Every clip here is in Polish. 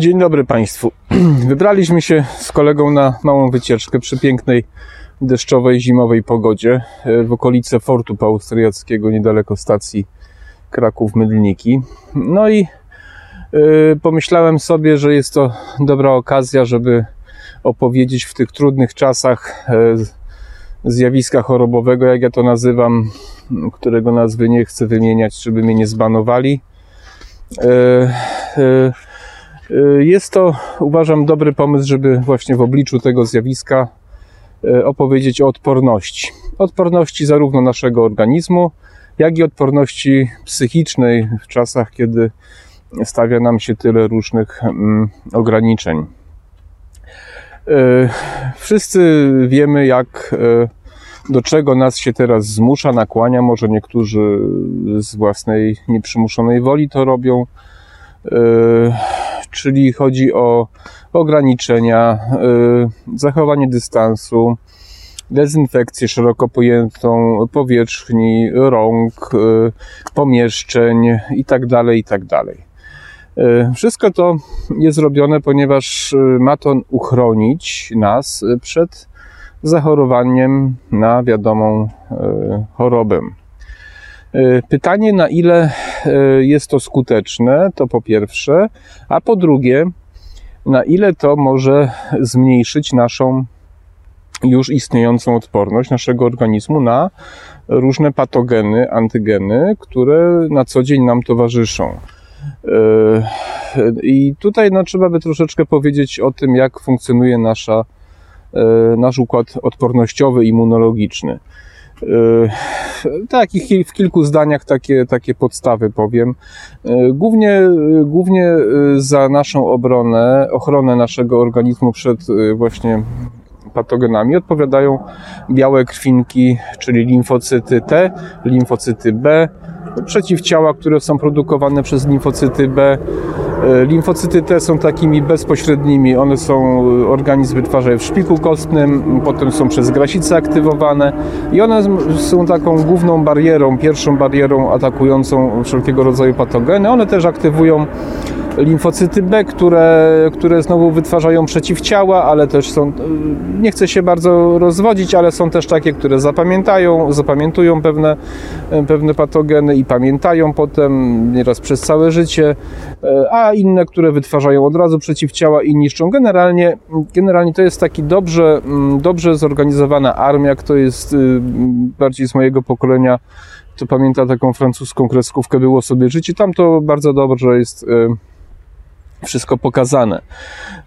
Dzień dobry Państwu. Wybraliśmy się z kolegą na małą wycieczkę przy pięknej deszczowej, zimowej pogodzie e, w okolice Fortu Austriackiego, niedaleko stacji Kraków-Mydlniki. No i yy, pomyślałem sobie, że jest to dobra okazja, żeby opowiedzieć w tych trudnych czasach yy, zjawiska chorobowego, jak ja to nazywam, którego nazwy nie chcę wymieniać, żeby mnie nie zbanowali. Yy, jest to, uważam, dobry pomysł, żeby właśnie w obliczu tego zjawiska y, opowiedzieć o odporności. Odporności zarówno naszego organizmu, jak i odporności psychicznej w czasach, kiedy stawia nam się tyle różnych mm, ograniczeń. Y, wszyscy wiemy, jak do czego nas się teraz zmusza, nakłania. Może niektórzy z własnej nieprzymuszonej woli to robią czyli chodzi o ograniczenia, y, zachowanie dystansu, dezynfekcję szeroko pojętą powierzchni, rąk, y, pomieszczeń itd., tak itd. Tak y, wszystko to jest robione, ponieważ ma to uchronić nas przed zachorowaniem na wiadomą chorobę. E, pytanie, na ile e, jest to skuteczne, to po pierwsze, a po drugie, na ile to może zmniejszyć naszą już istniejącą odporność naszego organizmu na różne patogeny, antygeny, które na co dzień nam towarzyszą. E, I tutaj no, trzeba by troszeczkę powiedzieć o tym, jak funkcjonuje nasza, nasz układ odpornościowy, immunologiczny. Yy, tak, w kilku zdaniach takie, takie podstawy powiem. Yy, głównie, głównie yy, za naszą obronę, ochronę naszego organizmu przed właśnie patogenami odpowiadają białe krwinki, czyli limfocyty T, limfocyty B, przeciwciała, które są produkowane przez limfocyty B. E, limfocyty T są takimi bezpośrednimi, one są, e, organizm wytwarza w szpiku kostnym, potem są przez grasicę aktywowane i one są taką główną barierą, pierwszą barierą atakującą wszelkiego rodzaju patogeny. One też aktywują limfocyty B, które, które znowu wytwarzają przeciwciała, ale też są, nie chcę się bardzo rozwodzić, ale są też takie, które zapamiętają, zapamiętują pewne, pewne patogeny i pamiętają potem nieraz przez całe życie, a inne, które wytwarzają od razu przeciwciała i niszczą. Generalnie, generalnie to jest taki dobrze, dobrze zorganizowana armia, kto jest y, bardziej z mojego pokolenia, to pamięta taką francuską kreskówkę Było sobie życie. Tam to bardzo dobrze jest y, wszystko pokazane.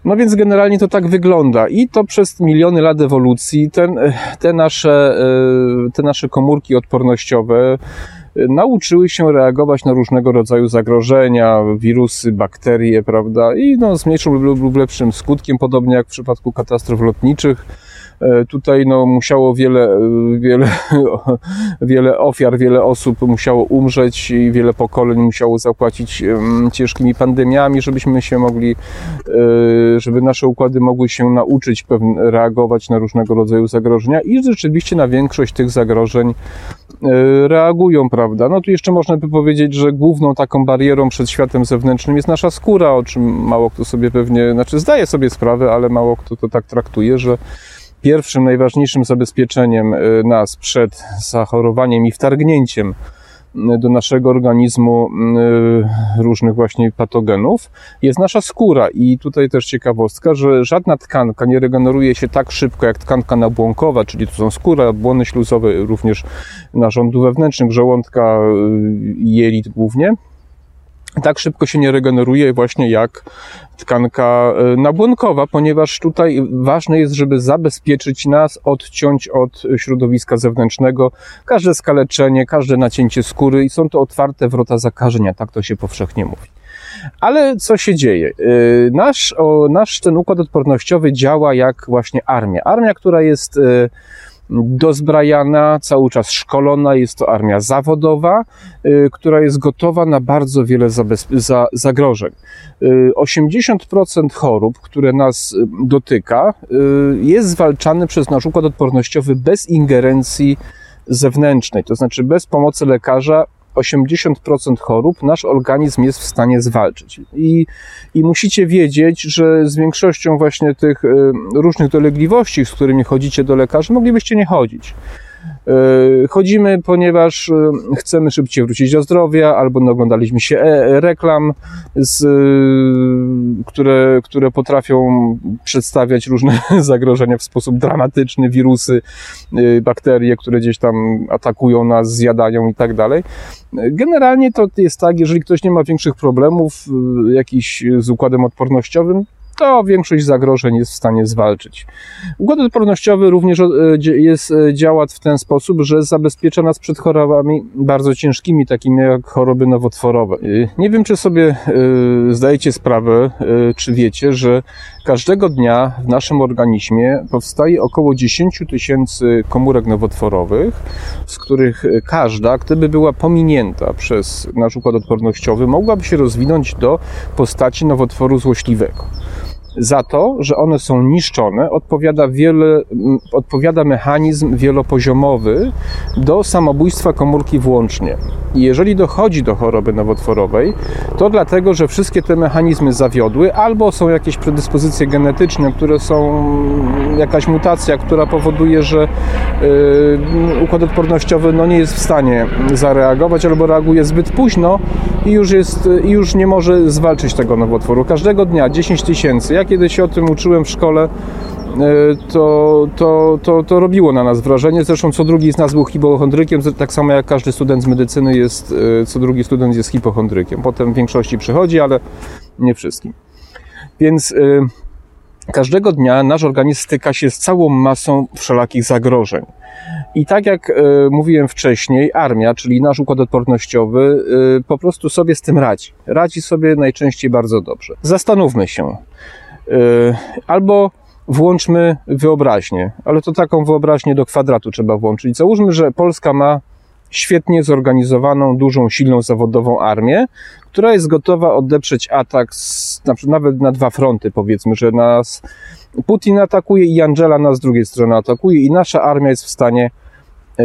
No więc generalnie to tak wygląda i to przez miliony lat ewolucji ten, te, nasze, e, te nasze komórki odpornościowe e, nauczyły się reagować na różnego rodzaju zagrożenia, wirusy, bakterie, prawda, i no, z mniejszym lub lepszym skutkiem, podobnie jak w przypadku katastrof lotniczych tutaj no, musiało wiele, e, wiele, wiele ofiar, wiele osób musiało umrzeć i wiele pokoleń musiało zapłacić ciężkimi pandemiami, żebyśmy się mogli, e, żeby nasze układy mogły się nauczyć reagować na różnego rodzaju zagrożenia i rzeczywiście na większość tych zagrożeń reagują, prawda? No tu jeszcze można by powiedzieć, że główną taką barierą przed światem zewnętrznym jest nasza skóra, o czym mało kto sobie pewnie, znaczy zdaje sobie sprawę, ale mało kto to tak traktuje, że pierwszym, najważniejszym zabezpieczeniem y, nas przed zachorowaniem i wtargnięciem y, do naszego organizmu y, różnych właśnie patogenów jest nasza skóra. I tutaj też ciekawostka, że żadna tkanka nie regeneruje się tak szybko jak tkanka nabłonkowa, czyli to są skóra, błony śluzowe, również narządu wewnętrznych, żołądka jelit głównie tak szybko się nie regeneruje właśnie jak tkanka e, nabłonkowa, ponieważ tutaj ważne jest, żeby zabezpieczyć nas, odciąć od środowiska zewnętrznego każde skaleczenie, każde nacięcie skóry i są to otwarte wrota zakażenia, tak to się powszechnie mówi. Ale co się dzieje? E, nasz, nasz ten układ odpornościowy działa jak właśnie armia. Armia, która jest e, dozbrajana, cały czas szkolona. Jest to armia zawodowa, y, która jest gotowa na bardzo wiele za zagrożeń. 80% y, chorób, które nas y, dotyka, jest zwalczany przez nasz układ odpornościowy bez ingerencji zewnętrznej, to znaczy bez pomocy lekarza 80% chorób nasz organizm jest w stanie zwalczyć. I, I musicie wiedzieć, że z większością właśnie tych y, różnych dolegliwości, z którymi chodzicie do lekarzy, moglibyście nie chodzić. E, chodzimy, ponieważ e, chcemy szybciej wrócić do zdrowia, albo oglądaliśmy się e, reklam, z, które, które potrafią przedstawiać różne zagrożenia w sposób dramatyczny, wirusy, bakterie, które gdzieś tam atakują nas, zjadają i tak dalej. Generalnie to jest tak, jeżeli ktoś nie ma większych problemów jakiś z układem odpornościowym, to większość zagrożeń jest w stanie zwalczyć. Układ odpornościowy również e, jest, e, działa w ten sposób, że zabezpiecza nas przed chorobami bardzo ciężkimi, takimi jak choroby nowotworowe. E, nie wiem, czy sobie zdajecie sprawę, czy wiecie, że każdego dnia w naszym organizmie powstaje około 10 tysięcy komórek nowotworowych, z których każda, gdyby była pominięta przez nasz układ odpornościowy, mogłaby się rozwinąć do postaci nowotworu złośliwego za to, że one są niszczone, odpowiada, wiele, odpowiada mechanizm wielopoziomowy do samobójstwa komórki włącznie. I jeżeli dochodzi do choroby nowotworowej, to dlatego, że wszystkie te mechanizmy zawiodły, albo są jakieś predyspozycje genetyczne, które są jakaś mutacja, która powoduje, że yy, układ odpornościowy no, nie jest w stanie zareagować, albo reaguje zbyt późno i już, jest, już nie może zwalczyć tego nowotworu. Każdego dnia 10 tysięcy. Ja kiedy się o tym uczyłem w szkole, E, to, to, to, to robiło na nas wrażenie. Zresztą co drugi z nas był hipochondrykiem, tak samo jak każdy student z medycyny jest, e, co drugi student jest hipochondrykiem. Potem w większości przychodzi, ale nie wszystkim. Więc e, każdego dnia nasz organizm styka się z całą masą wszelakich zagrożeń. I tak jak mówiłem wcześniej, armia, czyli nasz układ odpornościowy, po prostu sobie z tym radzi. Radzi sobie najczęściej bardzo dobrze. Zastanówmy się. Albo włączmy wyobraźnię, ale to taką wyobraźnię do kwadratu trzeba włączyć. Załóżmy, że Polska ma świetnie zorganizowaną, dużą, silną zawodową armię, która jest gotowa odeprzeć atak z, na, nawet na dwa fronty, powiedzmy, że nas Putin atakuje i Angela nas z drugiej strony atakuje i nasza armia jest w stanie yy,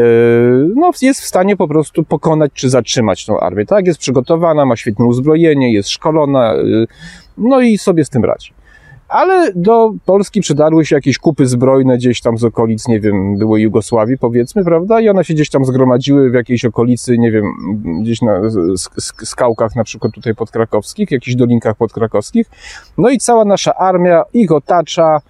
no, jest w stanie po prostu pokonać czy zatrzymać tą armię. Tak, jest przygotowana, ma świetne uzbrojenie, jest szkolona, yy, no i sobie z tym radzi. Ale do Polski przydarły się jakieś kupy zbrojne gdzieś tam z okolic, nie wiem, były Jugosławii powiedzmy, prawda? I one się gdzieś tam zgromadziły w jakiejś okolicy, nie wiem, gdzieś na skałkach na przykład tutaj podkrakowskich, jakichś dolinkach podkrakowskich. No i cała nasza armia ich otacza,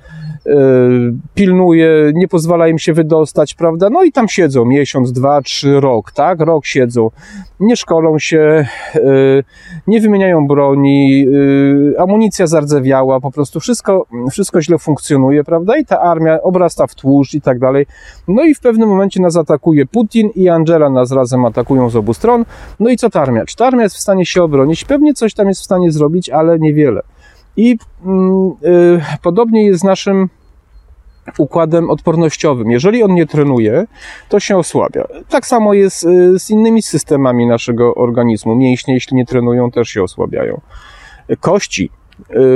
pilnuje, nie pozwala im się wydostać, prawda? No i tam siedzą miesiąc, dwa, trzy, rok, tak? Rok siedzą, nie szkolą się, yy, nie wymieniają broni, yy, amunicja zardzewiała, po prostu wszystko, wszystko źle funkcjonuje, prawda? I ta armia obrasta w tłuszcz i tak dalej. No i w pewnym momencie nas atakuje Putin i Angela nas razem atakują z obu stron. No i co ta armia? Czy ta armia jest w stanie się obronić? Pewnie coś tam jest w stanie zrobić, ale niewiele. I yy, podobnie jest z naszym układem odpornościowym. Jeżeli on nie trenuje, to się osłabia. Tak samo jest y, z innymi systemami naszego organizmu. Mięśnie, jeśli nie trenują, też się osłabiają. Kości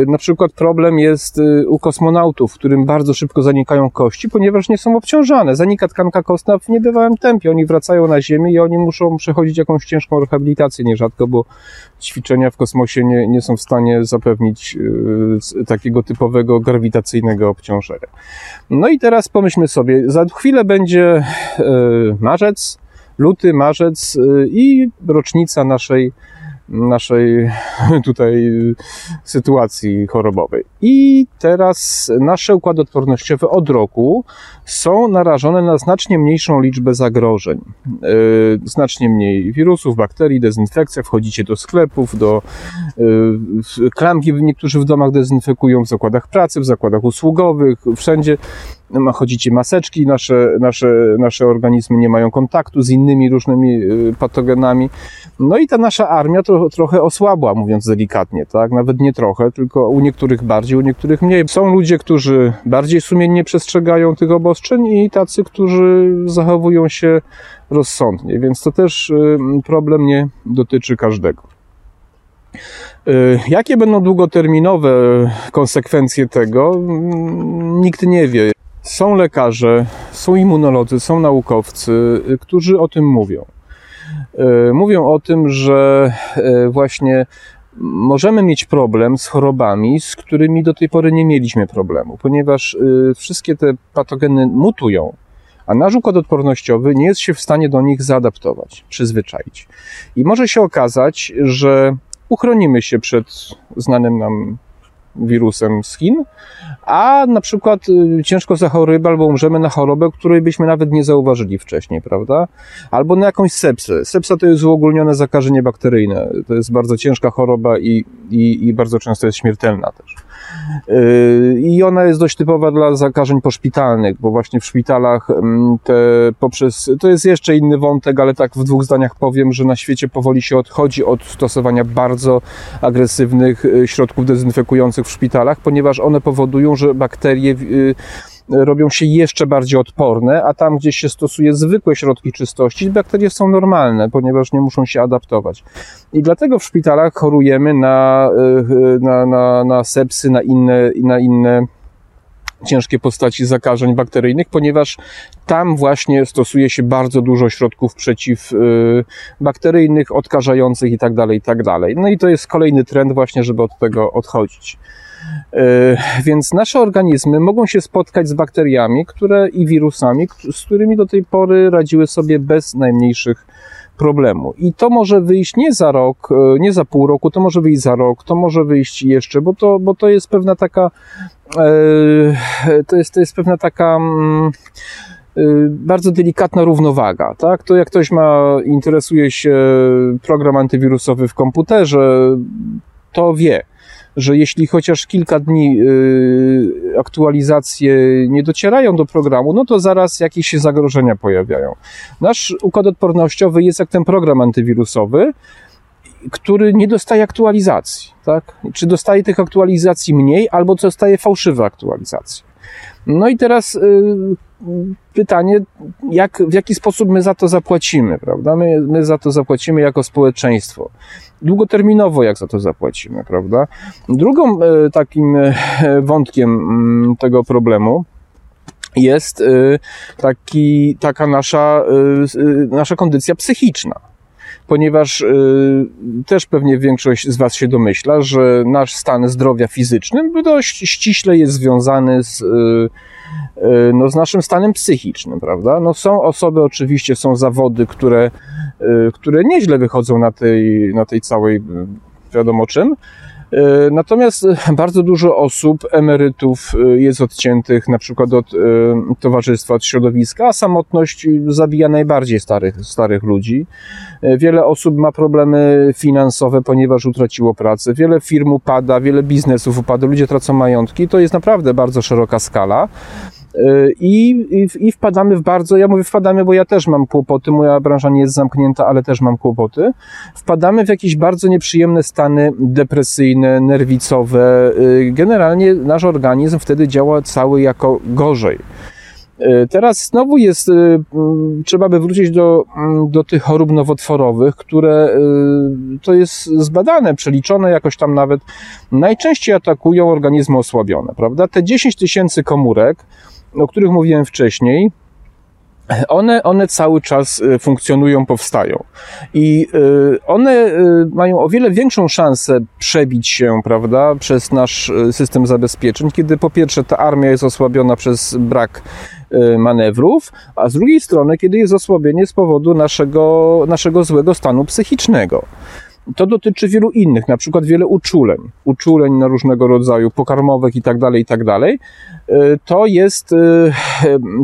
na przykład problem jest y, u kosmonautów, w którym bardzo szybko zanikają kości, ponieważ nie są obciążane. Zanika tkanka kostna w niebywałym tempie. Oni wracają na Ziemię i oni muszą przechodzić jakąś ciężką rehabilitację nierzadko, bo ćwiczenia w kosmosie nie, nie są w stanie zapewnić y, takiego typowego grawitacyjnego obciążenia. No i teraz pomyślmy sobie, za chwilę będzie marzec, luty, marzec i rocznica naszej naszej tutaj sytuacji chorobowej. I teraz nasze układy odpornościowe od roku są narażone na znacznie mniejszą liczbę zagrożeń. Yy, znacznie mniej wirusów, bakterii, dezynfekcja, wchodzicie do sklepów, do yy, klamki niektórzy w domach dezynfekują, w zakładach pracy, w zakładach usługowych, wszędzie chodzicie maseczki, nasze, nasze, nasze organizmy nie mają kontaktu z innymi różnymi yy, patogenami. No i ta nasza armia to trochę osłabła, mówiąc delikatnie, tak? Nawet nie trochę, tylko u niektórych bardziej, u niektórych mniej. Są ludzie, którzy bardziej sumiennie przestrzegają tych obostrzeń i tacy, którzy zachowują się rozsądnie, więc to też y, problem nie dotyczy każdego. Y, jakie będą długoterminowe konsekwencje tego? Nikt nie wie. Są lekarze, są immunolodzy, są naukowcy, y, którzy o tym mówią. mówią o tym, że właśnie możemy mieć problem z chorobami, z którymi do tej pory nie mieliśmy problemu, ponieważ wszystkie te patogeny mutują a nasz układ odpornościowy nie jest się w stanie do nich zaadaptować, przyzwyczaić. I może się okazać, że uchronimy się przed znanym nam wirusem z Chin, a na przykład y, ciężko zachorujemy albo umrzemy na chorobę, której byśmy nawet nie zauważyli wcześniej, prawda? Albo na jakąś sepsę. Sepsa to jest uogólnione zakażenie bakteryjne. To jest bardzo ciężka choroba i, i, i bardzo często jest śmiertelna też. Y, I ona jest dość typowa dla zakażeń poszpitalnych, bo właśnie w szpitalach mm, te poprzez, to jest jeszcze inny wątek, ale tak w dwóch zdaniach powiem, że na świecie powoli się odchodzi od stosowania bardzo agresywnych y, środków dezynfekujących w szpitalach, ponieważ one powodują, że bakterie y, robią się jeszcze bardziej odporne, a tam, gdzie się stosuje zwykłe środki czystości, bakterie są normalne, ponieważ nie muszą się adaptować. I dlatego w szpitalach chorujemy na, y, na, na, na sepsy, na inne, na inne ciężkie postaci zakażeń bakteryjnych, ponieważ tam właśnie stosuje się bardzo dużo środków przeciwbakteryjnych, odkażających itd., tak itd. Tak no i to jest kolejny trend właśnie, żeby od tego odchodzić. E, więc nasze organizmy mogą się spotkać z bakteriami które, i wirusami, z którymi do tej pory radziły sobie bez najmniejszych problemu. I to może wyjść nie za rok, e, nie za pół roku, to może wyjść za rok, to może wyjść jeszcze, bo to, bo to jest pewna taka, e, to jest, to jest pewna taka, mm, bardzo delikatna równowaga, tak? To jak ktoś ma, interesuje się program antywirusowy w komputerze, to wie, że jeśli chociaż kilka dni y, aktualizacje nie docierają do programu, no to zaraz jakieś się zagrożenia pojawiają. Nasz układ odpornościowy jest jak ten program antywirusowy, który nie dostaje aktualizacji, tak? Czy dostaje tych aktualizacji mniej, albo dostaje fałszywe aktualizacje. No i teraz y, pytanie, jak, w jaki sposób my za to zapłacimy, prawda? My, my za to zapłacimy jako społeczeństwo. Długoterminowo jak za to zapłacimy, prawda? Drugą e, takim e, wątkiem mm, tego problemu jest taki, taka nasza, nasza kondycja psychiczna ponieważ y, też pewnie większość z Was się domyśla, że nasz stan zdrowia fizycznym dość ściśle jest związany z, y, y, no, z naszym stanem psychicznym, prawda? No, są osoby, oczywiście, są zawody, które, które nieźle wychodzą na tej, na tej całej, wiadomo czym, natomiast e, bardzo dużo osób, emerytów e, jest odciętych na przykład od towarzystwa, od środowiska, a samotność zabija najbardziej starych, starych ludzi. Wiele osób ma problemy finansowe, ponieważ utraciło pracę. Wiele firm upada, wiele biznesów upada, ludzie tracą majątki. To jest naprawdę bardzo szeroka skala. I, i, I wpadamy w bardzo, ja mówię wpadamy, bo ja też mam kłopoty, moja branża nie jest zamknięta, ale też mam kłopoty. Wpadamy w jakieś bardzo nieprzyjemne stany depresyjne, nerwicowe. Y, generalnie nasz organizm wtedy działa cały jako gorzej. Y, teraz znowu jest, y, mm, trzeba by wrócić do, mm, do tych chorób nowotworowych, które to jest zbadane, przeliczone jakoś tam nawet, najczęściej atakują organizmy osłabione, prawda? Te 10 tysięcy komórek, o których mówiłem wcześniej, one, one cały czas y, funkcjonują, powstają. I y, one y, mają o wiele większą szansę przebić się, prawda, przez nasz system zabezpieczeń, kiedy po pierwsze ta armia jest osłabiona przez brak manewrów, a z drugiej strony, kiedy jest osłabienie z powodu naszego, naszego złego stanu psychicznego. To dotyczy wielu innych, na przykład wiele uczuleń, uczuleń na różnego rodzaju, pokarmowych i tak dalej, i tak dalej. E, to jest, e,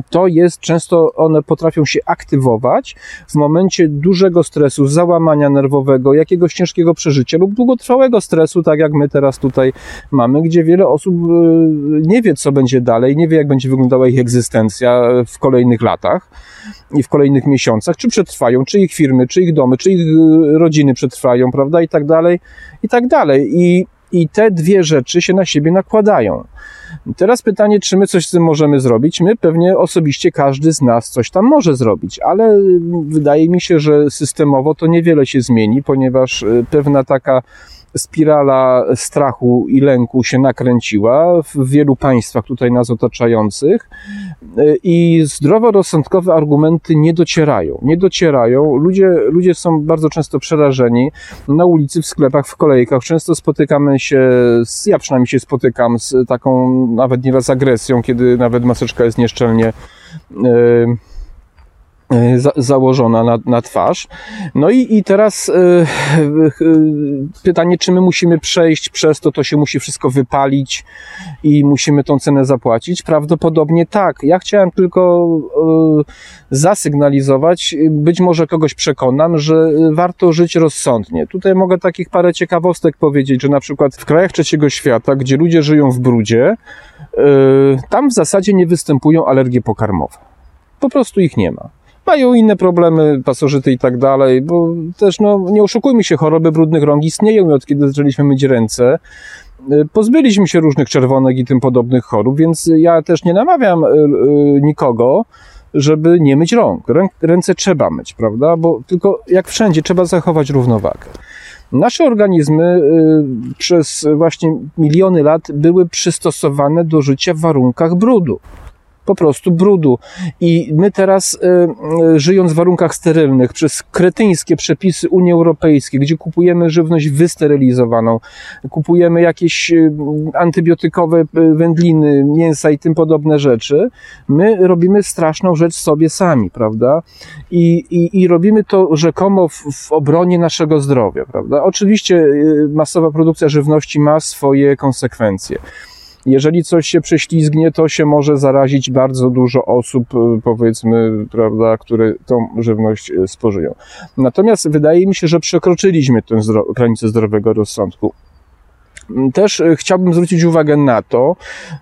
to jest, często one potrafią się aktywować w momencie dużego stresu, załamania nerwowego, jakiegoś ciężkiego przeżycia lub długotrwałego stresu, tak jak my teraz tutaj mamy, gdzie wiele osób e, nie wie, co będzie dalej, nie wie, jak będzie wyglądała ich egzystencja w kolejnych latach i w kolejnych miesiącach, czy przetrwają, czy ich firmy, czy ich domy, czy ich rodziny przetrwają, prawda, i tak dalej, i tak dalej. I, i te dwie rzeczy się na siebie nakładają. Teraz pytanie, czy my coś z tym możemy zrobić? My pewnie osobiście każdy z nas coś tam może zrobić, ale wydaje mi się, że systemowo to niewiele się zmieni, ponieważ y, pewna taka spirala strachu i lęku się nakręciła w wielu państwach tutaj nas otaczających i zdroworozsądkowe argumenty nie docierają. Nie docierają. Ludzie, ludzie są bardzo często przerażeni. Na ulicy, w sklepach, w kolejkach często spotykamy się, z, ja przynajmniej się spotykam z taką nawet nieraz agresją, kiedy nawet maseczka jest nieszczelnie yy, E, za, założona na, na twarz. No i, i teraz yy, yy, pytanie, czy my musimy przejść przez to, to się musi wszystko wypalić i musimy tą cenę zapłacić? Prawdopodobnie tak. Ja chciałem tylko yy, zasygnalizować, być może kogoś przekonam, że warto żyć rozsądnie. Tutaj mogę takich parę ciekawostek powiedzieć, że na przykład w krajach trzeciego świata, gdzie ludzie żyją w brudzie, tam w zasadzie nie występują alergie pokarmowe. Po prostu ich nie ma mają inne problemy, pasożyty i tak dalej, bo też, no, nie oszukujmy się, choroby brudnych rąk istnieją i od kiedy zaczęliśmy myć ręce, y, pozbyliśmy się różnych czerwonek i tym podobnych chorób, więc ja też nie namawiam y, y, nikogo, żeby nie myć rąk. Ręce trzeba myć, prawda? Bo tylko jak wszędzie trzeba zachować równowagę. Nasze organizmy przez właśnie miliony lat były przystosowane do życia w warunkach brudu po prostu brudu. I my teraz, y, y, żyjąc w warunkach sterylnych, przez kretyńskie przepisy Unii Europejskiej, gdzie kupujemy żywność wysterylizowaną, kupujemy jakieś y, antybiotykowe wędliny, mięsa i tym podobne rzeczy, my robimy straszną rzecz sobie sami, prawda? I, i, i robimy to rzekomo w, w obronie naszego zdrowia, prawda? Oczywiście masowa produkcja żywności ma swoje konsekwencje. Jeżeli coś się prześlizgnie, to się może zarazić bardzo dużo osób, y, powiedzmy, prawda, które tą żywność y, spożyją. Natomiast wydaje mi się, że przekroczyliśmy tę zdro granicę zdrowego rozsądku. Też e, chciałbym zwrócić uwagę na to,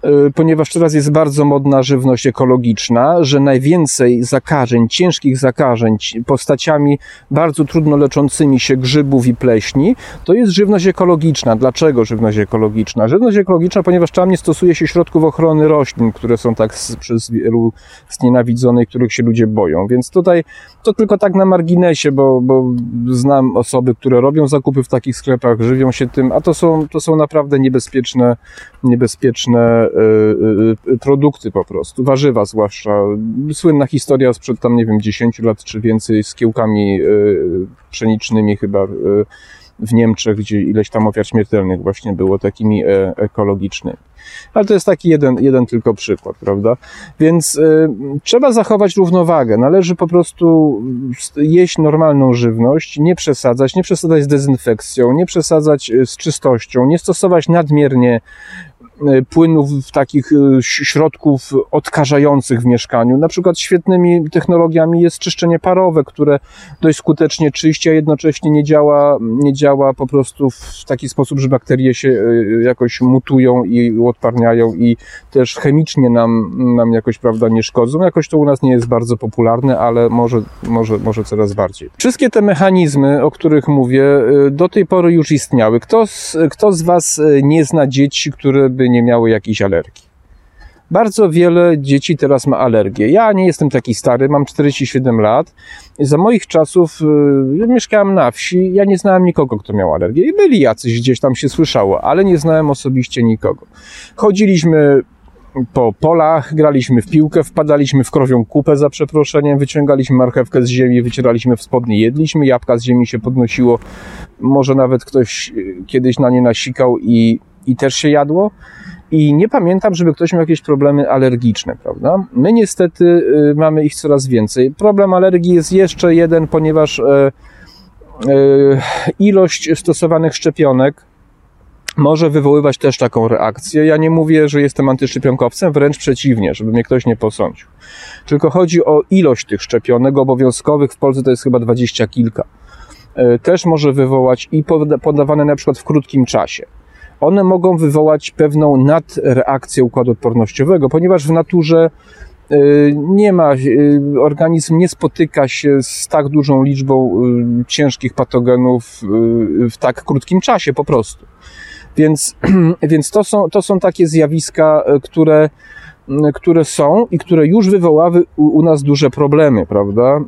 e, ponieważ teraz jest bardzo modna żywność ekologiczna, że najwięcej zakażeń, ciężkich zakażeń postaciami bardzo trudno leczącymi się grzybów i pleśni, to jest żywność ekologiczna. Dlaczego żywność ekologiczna? Żywność ekologiczna, ponieważ tam nie stosuje się środków ochrony roślin, które są tak przez wielu znienawidzonych, których się ludzie boją. Więc tutaj to tylko tak na marginesie, bo, bo znam osoby, które robią zakupy w takich sklepach, żywią się tym, a to są, to są naprawdę niebezpieczne, niebezpieczne y, y, y, produkty po prostu, warzywa zwłaszcza. Słynna historia sprzed tam, nie wiem, 10 lat czy więcej z kiełkami pszenicznymi chyba w Niemczech, gdzie ileś tam ofiar śmiertelnych właśnie było takimi e, ekologicznymi. Ale to jest taki jeden, jeden tylko przykład, prawda? Więc y, trzeba zachować równowagę. Należy po prostu jeść normalną żywność, nie przesadzać, nie przesadzać z dezynfekcją, nie przesadzać z czystością, nie stosować nadmiernie E, płynów, takich e, środków odkażających w mieszkaniu. Na przykład świetnymi technologiami jest czyszczenie parowe, które dość skutecznie czyści, a jednocześnie nie działa, nie działa po prostu w taki sposób, że bakterie się e, jakoś mutują i odparniają i też chemicznie nam, nam jakoś, prawda, nie szkodzą. Jakoś to u nas nie jest bardzo popularne, ale może, może, może coraz bardziej. Wszystkie te mechanizmy, o których mówię, do tej pory już istniały. Kto z, kto z Was nie zna dzieci, które by nie miały jakiejś alergii. Bardzo wiele dzieci teraz ma alergię. Ja nie jestem taki stary, mam 47 lat. Za moich czasów y, mieszkałem na wsi, ja nie znałem nikogo, kto miał alergię. I byli jacyś, gdzieś tam się słyszało, ale nie znałem osobiście nikogo. Chodziliśmy po polach, graliśmy w piłkę, wpadaliśmy w krowią kupę za przeproszeniem, wyciągaliśmy marchewkę z ziemi, wycieraliśmy w spodnie, jedliśmy, jabłka z ziemi się podnosiło. Może nawet ktoś y, kiedyś na nie nasikał i, i też się jadło. I nie pamiętam, żeby ktoś miał jakieś problemy alergiczne, prawda? My niestety y, mamy ich coraz więcej. Problem alergii jest jeszcze jeden, ponieważ e, e, ilość stosowanych szczepionek może wywoływać też taką reakcję. Ja nie mówię, że jestem antyszczepionkowcem, wręcz przeciwnie, żeby mnie ktoś nie posądził. Tylko chodzi o ilość tych szczepionek obowiązkowych. W Polsce to jest chyba dwadzieścia kilka. E, też może wywołać i podawane na przykład w krótkim czasie one mogą wywołać pewną nadreakcję układu odpornościowego, ponieważ w naturze y, nie ma, y, organizm nie spotyka się z tak dużą liczbą y, ciężkich patogenów w tak krótkim czasie po prostu. Więc, więc to, są, to są takie zjawiska, które które są i które już wywołały u, nas duże problemy, prawda?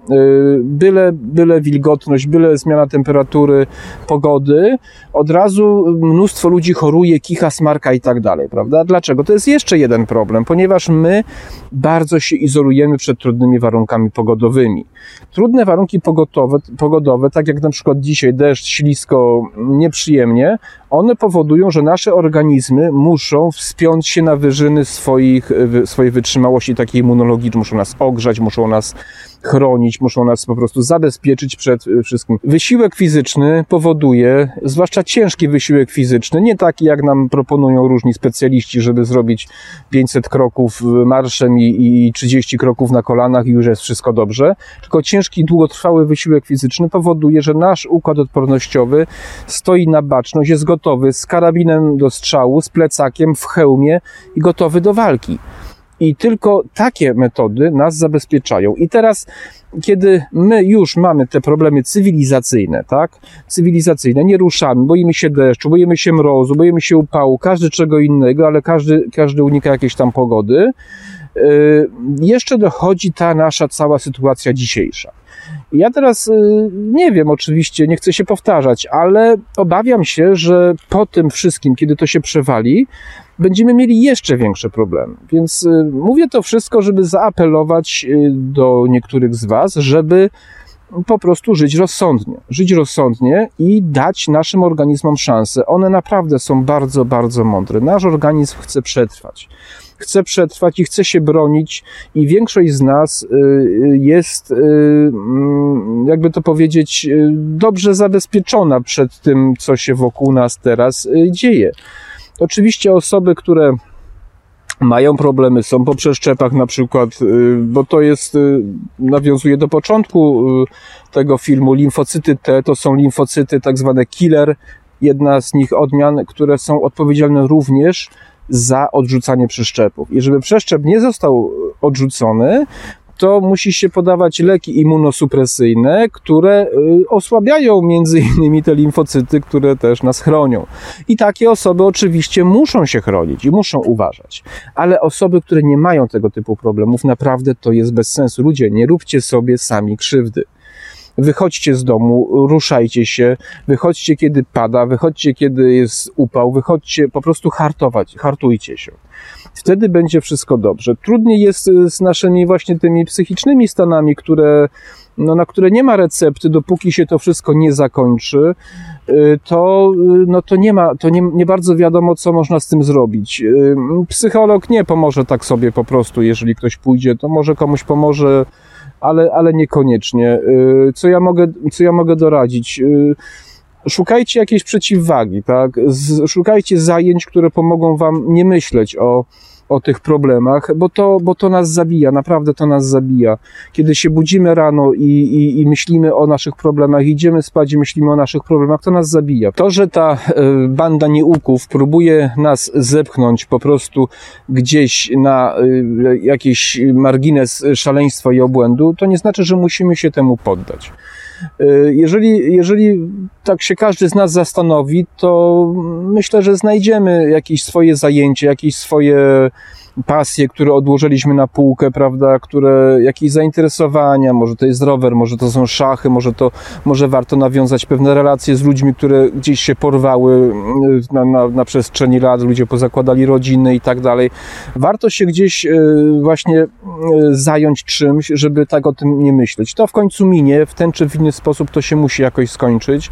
Byle, byle wilgotność, byle zmiana temperatury, pogody, od razu mnóstwo ludzi choruje, kicha, smarka i tak dalej, prawda? Dlaczego? To jest jeszcze jeden problem, ponieważ my bardzo się izolujemy przed trudnymi warunkami pogodowymi. Trudne warunki pogodowe, pogodowe tak jak na przykład dzisiaj deszcz, ślisko, nieprzyjemnie, one powodują, że nasze organizmy muszą wspiąć się na wyżyny swoich, swojej wytrzymałości takiej immunologicznej, muszą nas ogrzać, muszą nas chronić, muszą nas po prostu zabezpieczyć przed y, wszystkim. Wysiłek fizyczny powoduje, zwłaszcza ciężki wysiłek fizyczny, nie taki jak nam proponują różni specjaliści, żeby zrobić 500 kroków marszem i, i 30 kroków na kolanach i już jest wszystko dobrze, tylko ciężki, długotrwały wysiłek fizyczny powoduje, że nasz układ odpornościowy stoi na baczność, jest gotowy z karabinem do strzału, z plecakiem, w hełmie i gotowy do walki. I tylko takie metody nas zabezpieczają. I teraz, kiedy my już mamy te problemy cywilizacyjne, tak? Cywilizacyjne, nie ruszamy, boimy się deszczu, boimy się mrozu, boimy się upału, każdy czego innego, ale każdy, każdy unika jakiejś tam pogody. Yy, jeszcze dochodzi ta nasza cała sytuacja dzisiejsza. Ja teraz yy, nie wiem, oczywiście, nie chcę się powtarzać, ale obawiam się, że po tym wszystkim, kiedy to się przewali, będziemy mieli jeszcze większe problemy. Więc y, mówię to wszystko, żeby zaapelować y, do niektórych z Was, żeby po prostu żyć rozsądnie. Żyć rozsądnie i dać naszym organizmom szansę. One naprawdę są bardzo, bardzo mądre. Nasz organizm chce przetrwać. Chce przetrwać i chce się bronić, i większość z nas y, jest, mm, jakby to powiedzieć, dobrze zabezpieczona przed tym, co się wokół nas teraz dzieje. Oczywiście osoby, które mają problemy, są po przeszczepach na przykład, y, bo to jest, y, nawiązuje do początku y, tego filmu, limfocyty T to są limfocyty tak zwane killer, jedna z nich odmian, które są odpowiedzialne również za odrzucanie przeszczepów. I żeby przeszczep nie został odrzucony, to musi się podawać leki immunosupresyjne, które y, osłabiają między innymi te limfocyty, które też nas chronią. I takie osoby oczywiście muszą się chronić i muszą uważać. Ale osoby, które nie mają tego typu problemów, naprawdę to jest bez sensu. Ludzie, nie róbcie sobie sami krzywdy wychodźcie z domu, ruszajcie się, wychodźcie kiedy pada, wychodźcie kiedy jest upał, wychodźcie, po prostu hartować, hartujcie się. Wtedy będzie wszystko dobrze. Trudniej jest y, z naszymi właśnie tymi psychicznymi stanami, które, no, na które nie ma recepty, dopóki się to wszystko nie zakończy, y, to, y, no, to nie ma, to nie, nie bardzo wiadomo, co można z tym zrobić. Psycholog nie pomoże tak sobie po prostu, jeżeli ktoś pójdzie, to może komuś pomoże, ale, ale niekoniecznie. Co ja mogę, co ja mogę doradzić? szukajcie jakiejś przeciwwagi, tak? Szukajcie zajęć, które pomogą wam nie myśleć o, o tych problemach, bo to, bo to nas zabija, naprawdę to nas zabija. Kiedy się budzimy rano i, i, i myślimy o naszych problemach, idziemy spać i myślimy o naszych problemach, to nas zabija. To, że ta e, banda nieuków próbuje nas zepchnąć po prostu gdzieś na e, jakiś margines szaleństwa i obłędu, to nie znaczy, że musimy się temu poddać. Y, jeżeli, jeżeli tak się każdy z nas zastanowi, to myślę, że znajdziemy jakieś swoje zajęcie, jakieś swoje pasje, które odłożyliśmy na półkę, prawda, które, jakieś zainteresowania, może to jest rower, może to są szachy, może to, może warto nawiązać pewne relacje z ludźmi, które gdzieś się porwały mm, na, na, na przestrzeni lat, ludzie pozakładali rodziny i tak dalej. Warto się gdzieś e, właśnie e, zająć czymś, żeby tak o tym nie myśleć. To w końcu minie, w ten czy w inny sposób to się musi jakoś skończyć,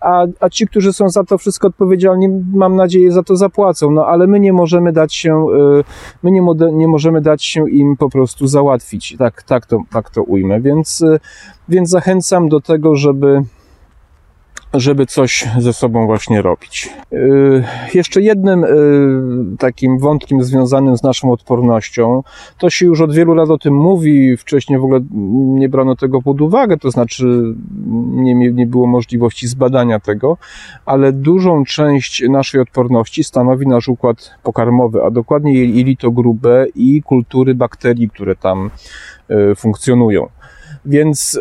a, a ci, którzy są za to wszystko odpowiedzialni, mam nadzieję, za to zapłacą, no ale my nie możemy dać się e, my nie, nie możemy dać się im po prostu załatwić. Tak, tak, to, tak to ujmę. Więc, y, więc zachęcam do tego, żeby żeby coś ze sobą właśnie robić. Y, jeszcze jednym y, takim wątkiem związanym z naszą odpornością, to się już od wielu lat o tym mówi, wcześniej w ogóle nie brano tego pod uwagę, to znaczy nie, nie było możliwości zbadania tego, ale dużą część naszej odporności stanowi nasz układ pokarmowy, a dokładnie jelito grube i kultury bakterii, które tam y, funkcjonują. Więc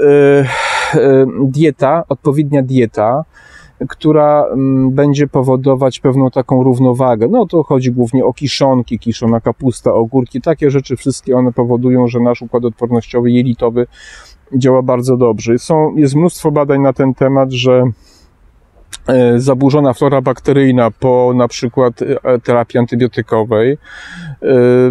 dieta, odpowiednia dieta, która mm, będzie powodować pewną taką równowagę. No to chodzi głównie o kiszonki, kiszona kapusta, ogórki, takie rzeczy wszystkie one powodują, że nasz układ odpornościowy, jelitowy działa bardzo dobrze. Są, jest mnóstwo badań na ten temat, że zaburzona flora bakteryjna po na przykład e, terapii antybiotykowej e,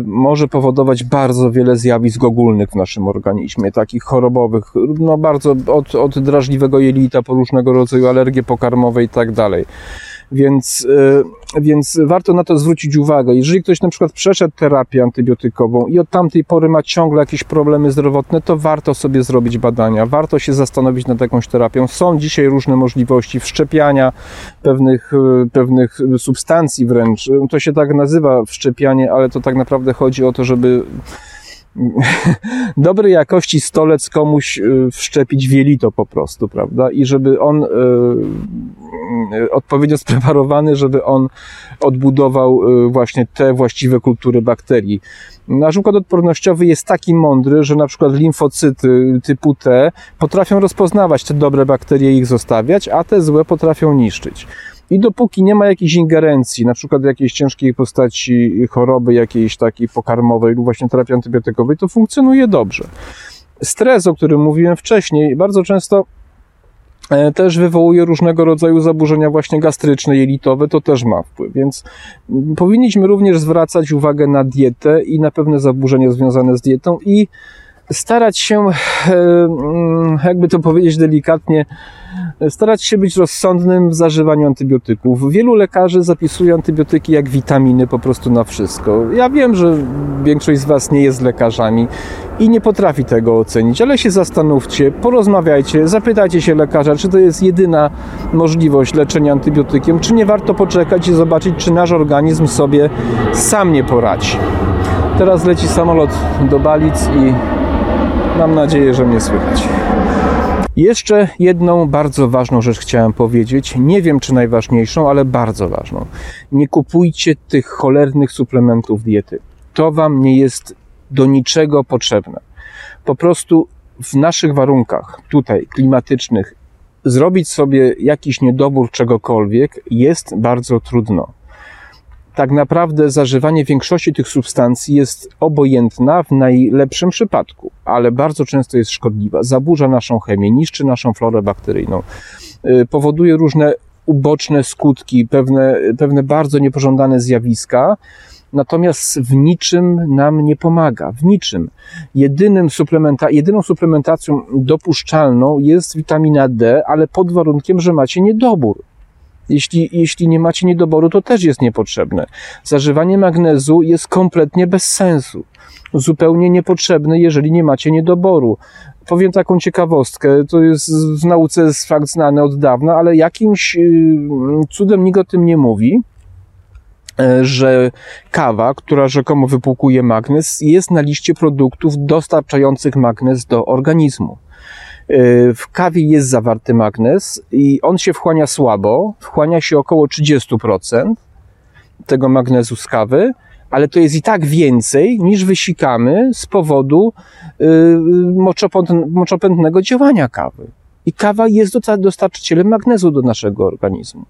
może powodować bardzo wiele zjawisk ogólnych w naszym organizmie, takich chorobowych, no bardzo od, od drażliwego jelita po różnego rodzaju alergie pokarmowe i tak dalej. Więc, e, więc warto na to zwrócić uwagę. Jeżeli ktoś na przykład przeszedł terapię antybiotykową i od tamtej pory ma ciągle jakieś problemy zdrowotne, to warto sobie zrobić badania, warto się zastanowić nad jakąś terapią. Są dzisiaj różne możliwości wszczepiania pewnych, e, pewnych substancji wręcz. To się tak nazywa wszczepianie, ale to tak naprawdę chodzi o to, żeby dobrej jakości stolec komuś y, wszczepić wielito po prostu, prawda? I żeby on y, y, odpowiednio spreparowany, żeby on odbudował właśnie te właściwe kultury bakterii. Nasz układ odpornościowy jest taki mądry, że na przykład limfocyty typu T potrafią rozpoznawać te dobre bakterie i ich zostawiać, a te złe potrafią niszczyć. I dopóki nie ma jakiejś ingerencji, na przykład jakiejś ciężkiej postaci choroby, jakiejś takiej pokarmowej lub właśnie terapii antybiotykowej, to funkcjonuje dobrze. Stres, o którym mówiłem wcześniej, bardzo często e, też wywołuje różnego rodzaju zaburzenia właśnie gastryczne, jelitowe, to też ma wpływ, więc powinniśmy również zwracać uwagę na dietę i na pewne zaburzenia związane z dietą i starać się, e, mm, jakby to powiedzieć delikatnie, starać się być rozsądnym w zażywaniu antybiotyków. Wielu lekarzy zapisuje antybiotyki jak witaminy po prostu na wszystko. Ja wiem, że większość z Was nie jest lekarzami i nie potrafi tego ocenić, ale się zastanówcie, porozmawiajcie, zapytajcie się lekarza, czy to jest jedyna możliwość leczenia antybiotykiem, czy nie warto poczekać i zobaczyć, czy nasz organizm sobie sam nie poradzi. Teraz leci samolot do Balic i mam nadzieję, że mnie słychać. Jeszcze jedną bardzo ważną rzecz chciałem powiedzieć. Nie wiem, czy najważniejszą, ale bardzo ważną. Nie kupujcie tych cholernych suplementów diety. To wam nie jest do niczego potrzebne. Po prostu w naszych warunkach, tutaj klimatycznych, zrobić sobie jakiś niedobór czegokolwiek jest bardzo trudno tak naprawdę zażywanie większości tych substancji jest obojętna w najlepszym przypadku, ale bardzo często jest szkodliwa. Zaburza naszą chemię, niszczy naszą florę bakteryjną, y, powoduje różne uboczne skutki, pewne, pewne bardzo niepożądane zjawiska, natomiast w niczym nam nie pomaga. W niczym. Jedynym suplementa, jedyną suplementacją dopuszczalną jest witamina D, ale pod warunkiem, że macie niedobór. Jeśli, jeśli nie macie niedoboru, to też jest niepotrzebne. Zażywanie magnezu jest kompletnie bez sensu. Zupełnie niepotrzebne, jeżeli nie macie niedoboru. Powiem taką ciekawostkę, to jest w nauce jest fakt znany od dawna, ale jakimś y, cudem nikt o tym nie mówi, e, że kawa, która rzekomo wypłukuje magnez, jest na liście produktów dostarczających magnez do organizmu. Y, w kawie jest zawarty magnez i on się wchłania słabo, wchłania się około 30% tego magnezu z kawy, ale to jest i tak więcej niż wysikamy z powodu y, moczopędnego działania kawy. I kawa jest dostarczycielem magnezu do naszego organizmu.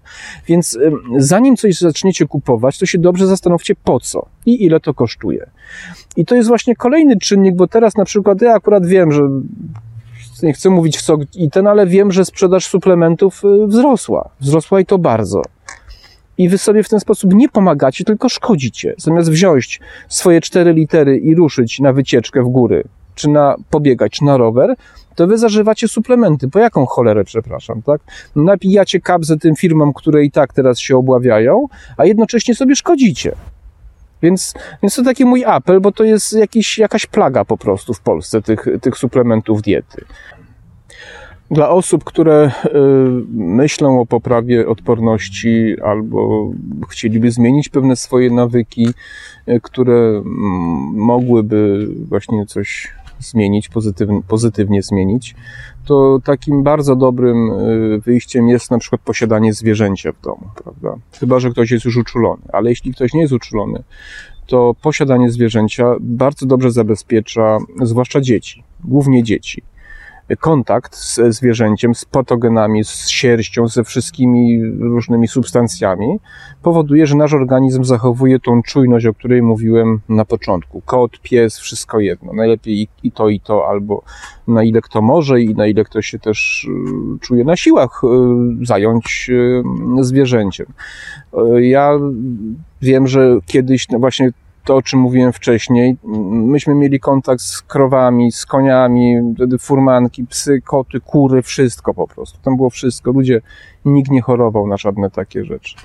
Więc zanim coś zaczniecie kupować, to się dobrze zastanówcie po co i ile to kosztuje. I to jest właśnie kolejny czynnik, bo teraz na przykład ja akurat wiem, że nie chcę mówić w co i ten, ale wiem, że sprzedaż suplementów y, wzrosła. Wzrosła i to bardzo. I wy sobie w ten sposób nie pomagacie, tylko szkodzicie. Zamiast wziąć swoje cztery litery i ruszyć na wycieczkę w góry, czy na pobiegać, na rower, to wy zażywacie suplementy. Po jaką cholerę, przepraszam, tak? Napijacie kabzę tym firmom, które i tak teraz się obławiają, a jednocześnie sobie szkodzicie. Więc, więc to taki mój apel, bo to jest jakiś, jakaś plaga po prostu w Polsce tych, tych suplementów diety. Dla osób, które y, myślą o poprawie odporności albo chcieliby zmienić pewne swoje nawyki, y, które mm, mogłyby właśnie coś zmienić, pozytywnie, pozytywnie zmienić, to takim bardzo dobrym y, wyjściem jest na przykład posiadanie zwierzęcia w domu, prawda? Chyba, że ktoś jest już uczulony, ale jeśli ktoś nie jest uczulony, to posiadanie zwierzęcia bardzo dobrze zabezpiecza, zwłaszcza dzieci, głównie dzieci kontakt ze zwierzęciem, z patogenami, z sierścią, ze wszystkimi różnymi substancjami, powoduje, że nasz organizm zachowuje tą czujność, o której mówiłem na początku. Kot, pies, wszystko jedno. Najlepiej i to, i to, albo na ile kto może i na ile kto się też y, czuje na siłach y, zająć y, zwierzęciem. Ja wiem, że kiedyś no właśnie to, o czym mówiłem wcześniej, myśmy mieli kontakt z krowami, z koniami, furmanki, psy, koty, kury, wszystko po prostu. Tam było wszystko. Ludzie, nikt nie chorował na żadne takie rzeczy.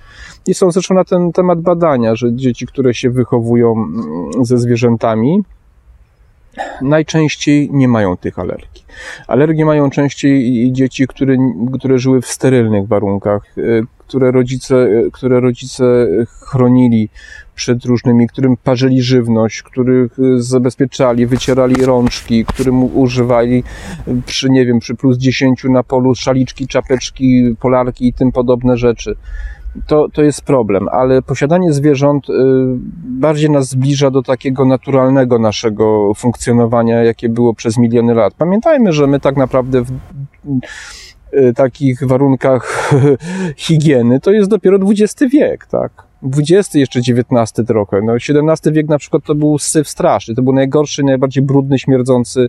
I są zresztą na ten temat badania, że dzieci, które się wychowują mm, ze zwierzętami, najczęściej nie mają tych alergii. Alergie mają częściej dzieci, które, które żyły w sterylnych warunkach, y, które rodzice, które rodzice chronili przed różnymi, którym parzyli żywność, których zabezpieczali, wycierali rączki, którym używali przy, nie wiem, przy plus 10 na polu szaliczki, czapeczki, polarki i tym podobne rzeczy to, to jest problem, ale posiadanie zwierząt y, bardziej nas zbliża do takiego naturalnego naszego funkcjonowania, jakie było przez miliony lat. Pamiętajmy, że my tak naprawdę w takich warunkach higieny to jest dopiero XX wiek, tak? XX, jeszcze XIX trochę. No, XVII wiek na przykład to był syf straszny. To był najgorszy, najbardziej brudny, śmierdzący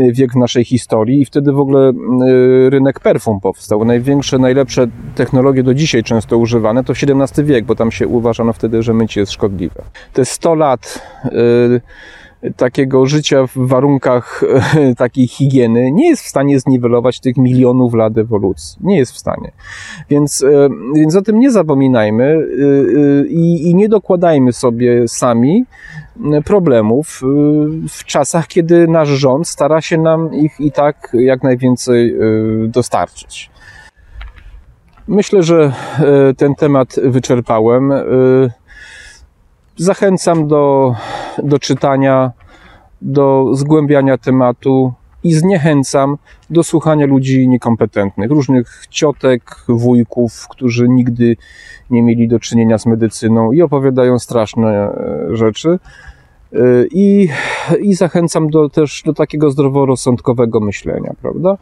y, wiek w naszej historii i wtedy w ogóle y, rynek perfum powstał. Największe, najlepsze technologie do dzisiaj często używane to XVII wiek, bo tam się uważano wtedy, że mycie jest szkodliwe. Te 100 lat yy, takiego życia w warunkach takiej higieny nie jest w stanie zniwelować tych milionów lat ewolucji. Nie jest w stanie. Więc, e, więc o tym nie zapominajmy e, e, i, i nie dokładajmy sobie sami problemów w czasach, kiedy nasz rząd stara się nam ich i tak jak najwięcej dostarczyć. Myślę, że ten temat wyczerpałem. Zachęcam do, do czytania, do zgłębiania tematu i zniechęcam do słuchania ludzi niekompetentnych, różnych ciotek, wujków, którzy nigdy nie mieli do czynienia z medycyną i opowiadają straszne e, rzeczy. E, I, i zachęcam do, też do takiego zdroworozsądkowego myślenia, prawda?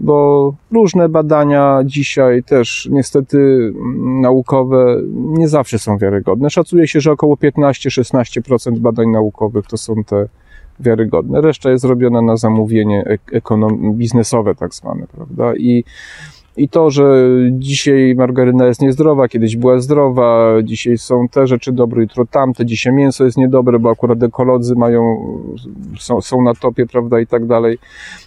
Bo różne badania dzisiaj też niestety naukowe nie zawsze są wiarygodne. Szacuje się, że około 15-16% badań naukowych to są te wiarygodne. Reszta jest robiona na zamówienie ekonom- biznesowe tak zwane, prawda? I i to, że dzisiaj margaryna jest niezdrowa, kiedyś była zdrowa, dzisiaj są te rzeczy dobre, jutro tamte, dzisiaj mięso jest niedobre, bo akurat ekolodzy mają, są, są na topie, prawda, i tak dalej.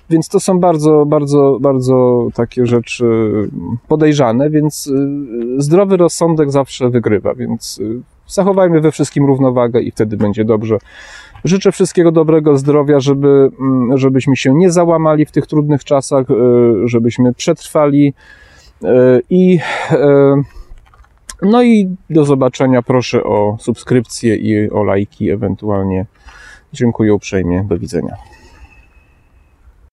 Więc to są bardzo, bardzo, bardzo takie rzeczy podejrzane, więc y, zdrowy rozsądek zawsze wygrywa, więc y, zachowajmy we wszystkim równowagę i wtedy będzie dobrze. Życzę wszystkiego dobrego zdrowia, żeby, mm, żebyśmy się nie załamali w tych trudnych czasach, e, żebyśmy przetrwali e, i e, no i do zobaczenia. Proszę o subskrypcję i o lajki ewentualnie. Dziękuję uprzejmie. Do widzenia.